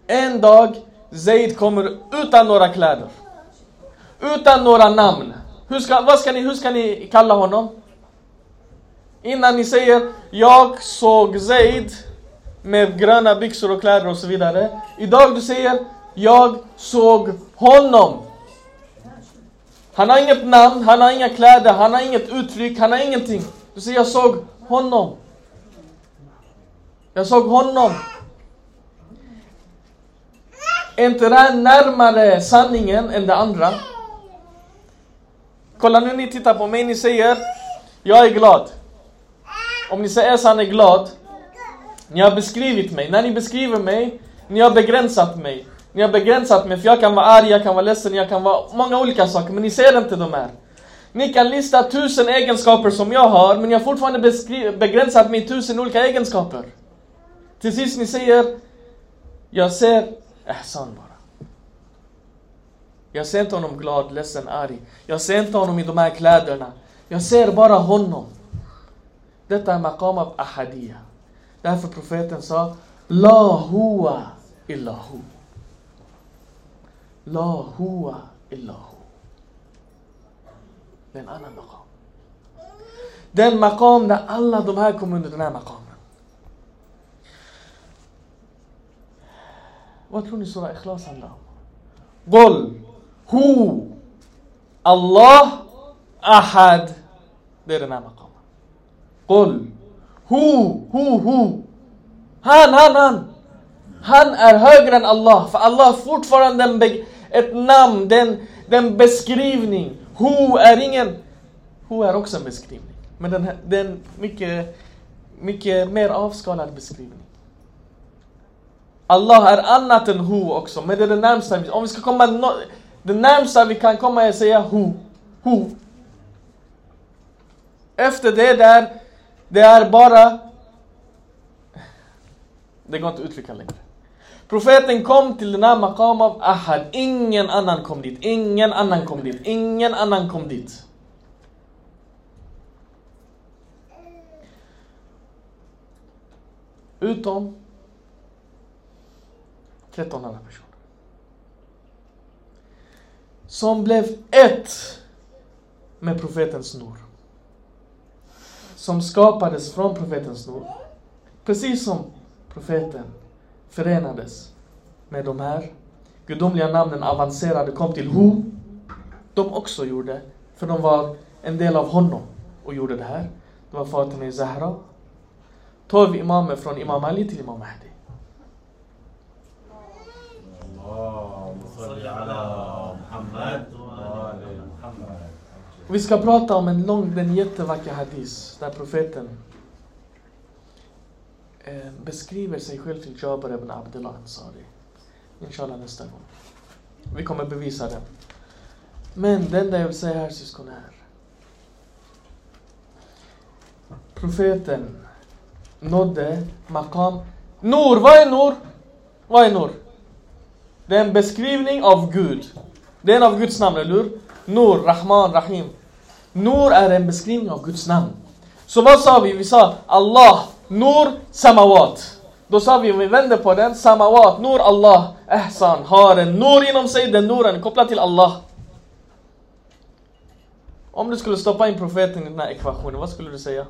En dag, Zaid kommer utan några kläder. Utan några namn. Hur ska, vad ska ni, hur ska ni kalla honom? Innan ni säger Jag såg Zaid med gröna byxor och kläder och så vidare. Idag du säger Jag såg honom. Han har inget namn, han har inga kläder, han har inget uttryck, han har ingenting. Du säger jag såg honom. Jag såg honom. Är inte det här närmare sanningen än det andra? Kolla nu ni tittar på mig, ni säger Jag är glad. Om ni säger att han är glad, ni har beskrivit mig. När ni beskriver mig, ni har begränsat mig. Ni har begränsat mig, för jag kan vara arg, jag kan vara ledsen, jag kan vara många olika saker, men ni ser inte de här. Ni kan lista tusen egenskaper som jag har, men jag har fortfarande begränsat mig i tusen olika egenskaper. Till sist ni säger, jag ser äh, Ehsan bara. Jag ser inte honom glad, ledsen, arg. Jag ser inte honom i de här kläderna. Jag ser bara honom. Detta är maqam av ahadiya. Därför profeten sa La huwa illa hu. لا هو إلا هو. لأن أنا مقام. ده المقام ده الله دمهاكم من دنا مقام. واتلوني سورة إخلاص الله. قل هو الله أحد. درنا مقام. قل هو هو هو. هان هان هان. هان أر هجرن الله. فالله فوت فرن دم بيج ett namn, den, den beskrivning. Hu är ingen... Hu är också en beskrivning. Men den, här- den mycket, mycket mer avskalad beskrivning. Allah är annat än Hu också, men det är det närmsta vi... Om vi ska komma... No, det närmsta vi kan komma är att säga Hu. Hu. Efter det där, det är bara... Det går inte att uttrycka längre. Profeten kom till den här maqam av Ahad. Ingen annan kom dit. Ingen annan kom dit. Ingen annan kom dit. Utom 13 andra personer. Som blev ett med profetens snor. Som skapades från profetens snor. Precis som profeten förenades med de här gudomliga namnen avancerade, kom till Hu, de också gjorde, för de var en del av honom och gjorde det här. Det var Fatima Zahra. Tolv imamer från Imam Ali till Imam Mahdi. Vi ska prata om en lång, den jättevacker hadis där profeten Eh, beskriver sig själv till Jabir ibn Abdullah Ansari. Inshallah nästa gång. Vi kommer bevisa det. Men det enda jag vill säga här syskon är. Profeten nådde maqam. Nur, vad är Nur? Vad är Nur? Det är en beskrivning av Gud. Det är en av Guds namn, eller hur? Nur, Rahman, Rahim. Nur är en beskrivning av Guds namn. Så vad sa vi? Vi sa Allah, Nur, Samawat. Då sa vi, om vi vänder på den, Samawat, Nur, Allah, Ehsan, har en Nur inom sig, den Nuren kopplad till Allah. Om du skulle stoppa in profeten i den här ekvationen, vad skulle du säga?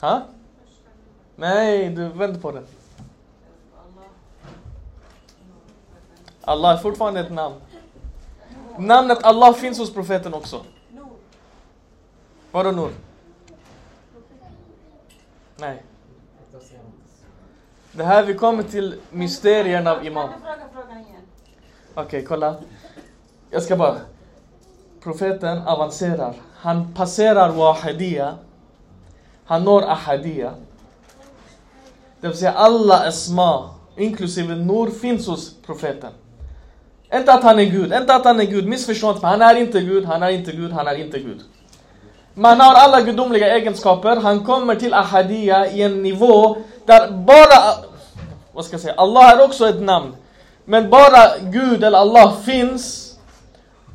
Ha? Nej, du vänder på den. Allah är fortfarande ett namn. Namnet Allah finns hos profeten också. Vadå Nur? Nej. Det här vi kommer till mysterierna av Imam. Okej, kolla. Jag ska bara... Profeten avancerar. Han passerar Wahidiyya. Han når Ahadiyya. Det vill säga alla Esma, inklusive Nur, finns hos profeten. Inte att han är Gud, inte att han är Gud, missförstå inte. Han är inte Gud, han är inte Gud, han är inte Gud. Man har alla gudomliga egenskaper. Han kommer till ahadiya i en nivå där bara... Vad ska jag säga? Allah är också ett namn. Men bara Gud eller Allah finns.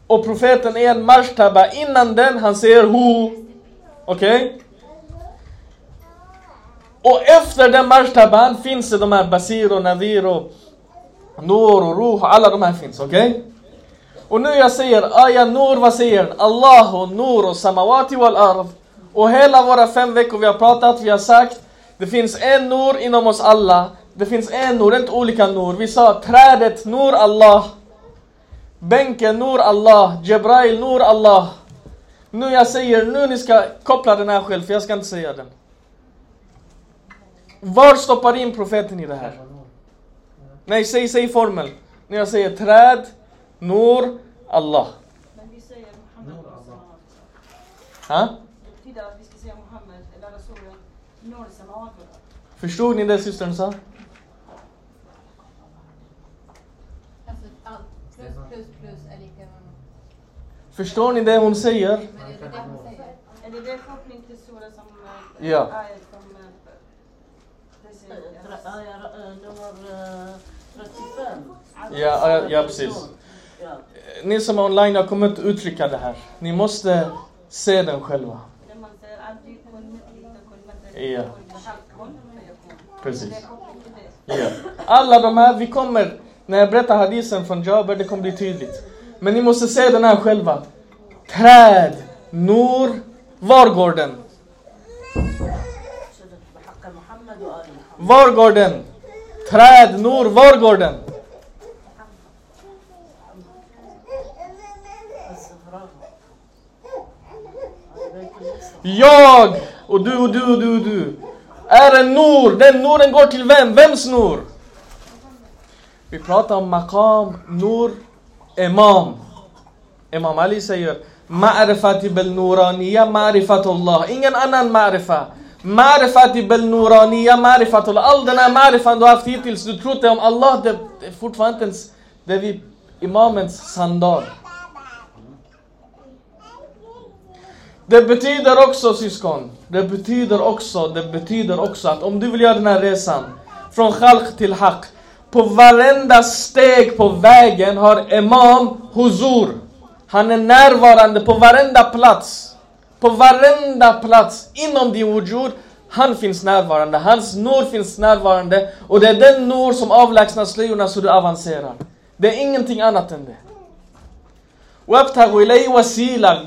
Och profeten är en marshtaba. Innan den, han säger Hu. Okej? Och efter den marshtaban finns det de här Basir och Nadir och Nur och Ruh. Alla de här finns, okej? Och nu jag säger Aya Nur, vad säger den? Allah och Nur och Samawati wal Arv. Och hela våra fem veckor vi har pratat, vi har sagt det finns en Nur inom oss alla. Det finns en Nur, inte olika Nur. Vi sa trädet Nur Allah. Bänken Nur Allah. Jebrail Nur Allah. Nu jag säger, nu ni ska koppla den här själv, för jag ska inte säga den. Var stoppar in profeten i det här? Nej, säg, säg formel. När jag säger träd, نور الله ها؟ Förstod ni det systern sa? Förstår ni det hon säger? Ja. Ja, ja, precis. Eh, ni som är online, jag kommer inte uttrycka det här. Ni måste se den själva. Ja. Precis. Ja. Alla de här, vi kommer, när jag berättar hadisen från Jaber, det kommer bli tydligt. Men ni måste se den här själva. Träd, Nur, var går den? Var går den? Träd, Nur, var går den? Jag och du och du och du och du är en Nur. Den Nuren går till vem? Vems Nur? Vi pratar om Maqam, Nur, Imam. Imam Ali säger Ma'rifati bil nuraniya ma'rifatullah. Ingen annan ma'rifa. Ma'rifati bil nuraniya ma'rifatullah. All den här ma'rifan du har haft hittills, du tror inte om Allah, det är fortfarande inte ens det är vid Imamens sandal. Det betyder också syskon, det betyder också, det betyder också att om du vill göra den här resan från khalq till haq på varenda steg på vägen har Imam Huzur. Han är närvarande på varenda plats. På varenda plats inom din wujud. Han finns närvarande, hans nor finns närvarande och det är den nor som avlägsnar slöjorna så du avancerar. Det är ingenting annat än det.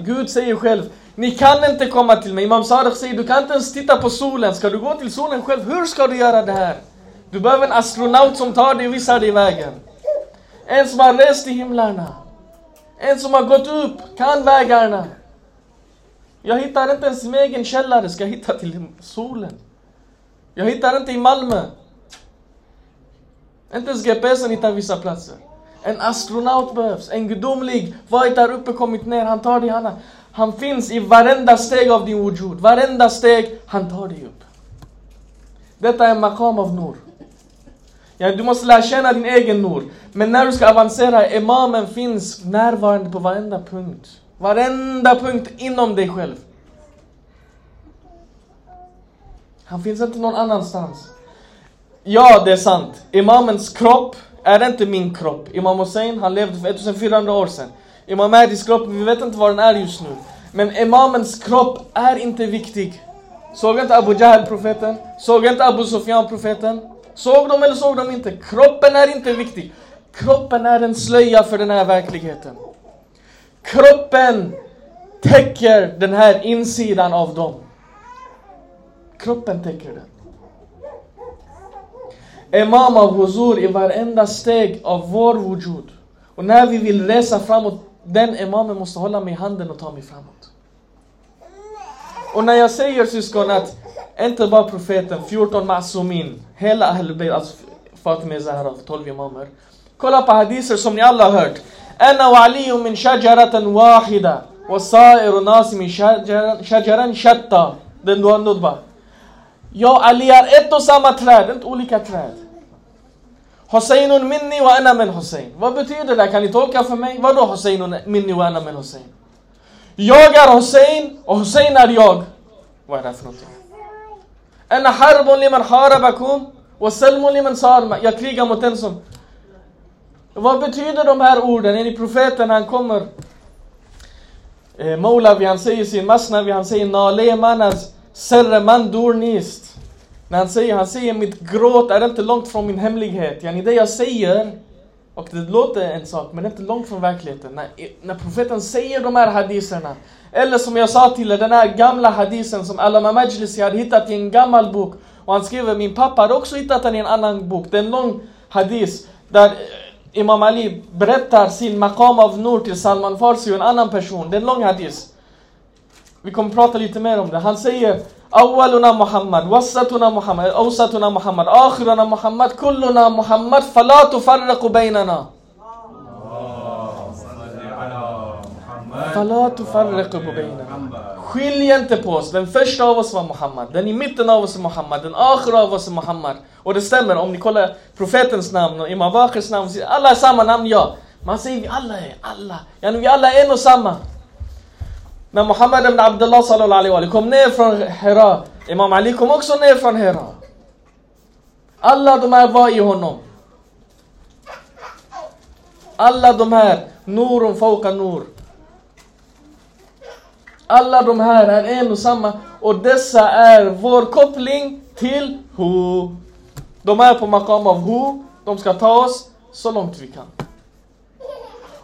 Gud säger själv ni kan inte komma till mig. Imam Sadiq säger, du kan inte ens titta på solen. Ska du gå till solen själv? Hur ska du göra det här? Du behöver en astronaut som tar dig och visar dig vägen. En som har rest i himlarna. En som har gått upp, kan vägarna. Jag hittar inte ens min egen källare, ska jag hitta till solen? Jag hittar inte i Malmö. Inte ens GPSen hittar vissa platser. En astronaut behövs, en gudomlig. Vad är där uppe kommit ner? Han tar dig, Hanna han finns i varenda steg av din wujud. Varenda steg, han tar dig upp. Detta är en makam av nur. Ja, du måste lära känna din egen nur. Men när du ska avancera, imamen finns närvarande på varenda punkt. Varenda punkt inom dig själv. Han finns inte någon annanstans. Ja, det är sant. Imamens kropp är inte min kropp. Imam Hussein, han levde för 1400 år sedan. Imam Mahdis kropp, vi vet inte var den är just nu. Men imamens kropp är inte viktig. Såg inte Abu Jahl profeten? Såg inte Abu Sufyan profeten? Såg de eller såg de inte? Kroppen är inte viktig. Kroppen är en slöja för den här verkligheten. Kroppen täcker den här insidan av dem. Kroppen täcker den. Imam av huzur i varenda steg av vår wujud. Och när vi vill resa framåt, den imamen måste hålla mig i handen och ta mig framåt. Och när jag säger syskon att inte bara profeten, 14 masumin, hela Ahlul alltså Fatima Zahra, 12 imamer. Kolla på hadiser som ni alla har hört. أنا وعلي من شجرة واحدة وصائر الناس من شجرا شجرا شتى. Den du har nudba. Jag och Ali är ett och samma träd, inte olika träd. Husainun minni wa ana min Hussein. Vad betyder det? Kan ni tolka för mig? Vadå Hosseinun minni wa ana min Hussein? Jag är Hussein och Hussein är jag. Vad är det för någonting? Ana harbun liman harabakum wa salmun liman sarma. Jag krigar mot den som... Vad betyder de här orden? Är ni profeten? Han kommer. Eh, Maulavi han säger sin masnavi, han säger Nalemanas serre mandurnist. När han säger, han säger mitt gråt är inte långt från min hemlighet. Yani det jag säger, och det låter en sak, men det är inte långt från verkligheten. När, när profeten säger de här hadiserna, eller som jag sa till er, den här gamla hadisen som Alama Majlisi hade hittat i en gammal bok. Och han skriver, min pappa hade också hittat den i en annan bok. Det är en lång hadis där eh, Imam Ali berättar sin maqam av Nur till Salman Farsi och en annan person. Det är en lång hadis. Vi kommer prata lite mer om det. Han säger أولنا محمد وسطنا محمد أوسطنا محمد آخرنا محمد كلنا محمد فلا تفرق بيننا صل على محمد فلا تفرق بيننا Skilj inte på oss. Den första av oss var Muhammad. Den i mitten av oss är Muhammad. Den akhira av oss är Muhammad. Och det stämmer, om ni kollar profetens namn och Imam Bakirs namn. Alla är samma namn, ja. Man säger vi alla är alla. Yani vi alla är en och samma. När Muhammad ibn Abdullah sallallahu alaihi wa sallam kom ner från Hira. Imam Ali kom också ner från Hira. Alla de här var i honom. Alla de här, Nurun fawqa Nur. Alla de här är en och samma och dessa är vår koppling till Hu. De är på makam av Hu, de ska ta oss så långt vi kan.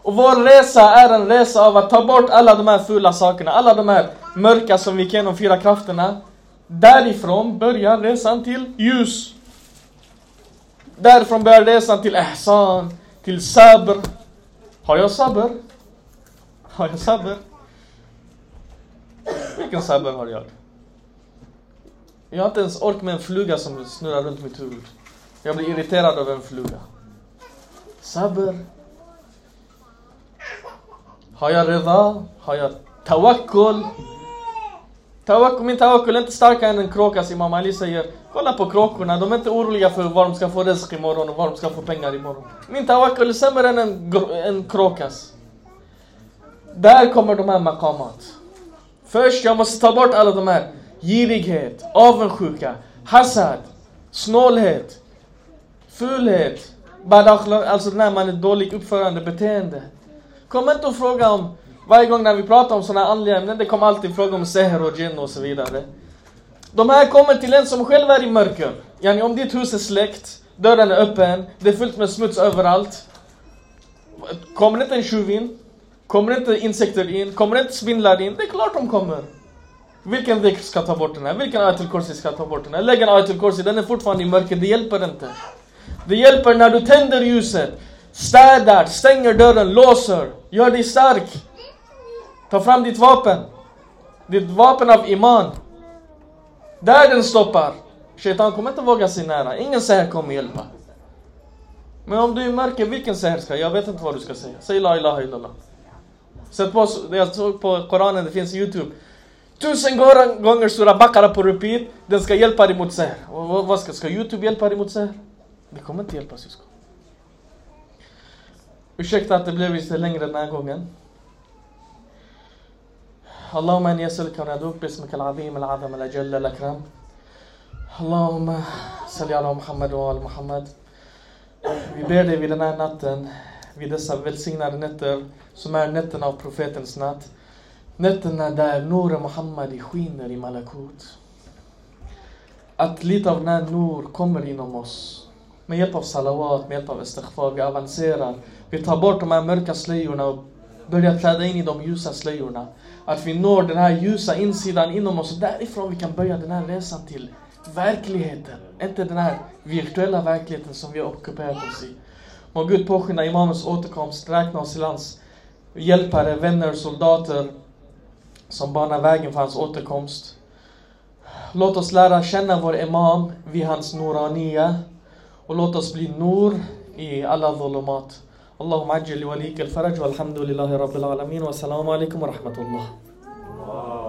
Och vår resa är en resa av att ta bort alla de här fula sakerna, alla de här mörka som vi kan genom fyra krafterna. Därifrån börjar resan till ljus. Därifrån börjar resan till ihsan, till sabr. Har jag sabr? Har jag sabr? Vilken sabr har jag? Jag har inte ens ork med en fluga som snurrar runt mitt huvud. Jag blir irriterad av en fluga. Sabr. Har jag riva? Har jag tawakkul? Tawakkul, min tawakkul är inte starkare än en kråkas Imam Ali säger. Kolla på kråkorna, de är inte oroliga för var de ska få risk imorgon och var de ska få pengar imorgon. Min tawakkul är sämre än en, en kråkas. Där kommer de här makamat. Först, jag måste ta bort alla de här. Girighet, avundsjuka, hasad, snålhet, fulhet, badakhlaq, alltså när man är dålig uppförande, beteende. Kom inte och fråga om, varje gång när vi pratar om sådana andliga ämnen, det kommer alltid fråga om seher och jinn och så vidare. De här kommer till en som själv är i mörker. Yani om ditt hus är släckt, dörren är öppen, det är fullt med smuts överallt. Kommer inte en tjuv in? Kommer inte insekter in? Kommer inte spindlar in? Det är klart de kommer. Vilken dhikr ska ta bort den här? Vilken ayatul kursi ska ta bort den här? Lägg en ayatul kursi, den är fortfarande i mörker, det hjälper inte. Det hjälper när du tänder ljuset, städar, stänger dörren, låser, gör dig stark. Ta fram ditt vapen. Ditt vapen av iman. Där den stoppar. Shaitan kommer inte våga sig nära. Ingen säger kommer hjälpa. Men om du märker, vilken säger ska? Jag vet inte vad du ska säga. Säg la ilaha illallah. Sätt på, jag såg på Koranen, det finns i Youtube. Tusen gånger- stora Bakara på repeat. Den ska hjälpa dig mot seher. Vad- vad ska, ska Youtube hjälpa dig mot seher? Det kommer inte hjälpa syskon. Ursäkta att det blev lite längre den här gången. اللهم اني اسالك وندعوك باسمك العظيم العظم الاجل الاكرم اللهم صل على محمد وآل محمد Vi ber dig vid den här natten, vid dessa välsignade nätter som är nätterna av profetens natt. Nätterna där Nur Muhammad skiner i Malakut. Att lite av den här Nur kommer inom oss. Med hjälp av salawat, med hjälp av istighfar, vi avancerar. vi tar bort de här mörka slöjorna och börjar träda in i de ljusa slöjorna. Att vi når den här ljusa insidan inom oss och därifrån vi kan börja den här resan till verkligheten. Inte den här virtuella verkligheten som vi har ockuperat oss i. Må Gud påskynda imamens återkomst, räkna oss till hans hjälpare, vänner, soldater som banar vägen för hans återkomst. Låt oss lära känna vår imam vid hans nuraniya och låt oss bli nur i alla dhulumat. اللهم عجل لوليك الفرج والحمد لله رب العالمين والسلام عليكم ورحمة الله الله.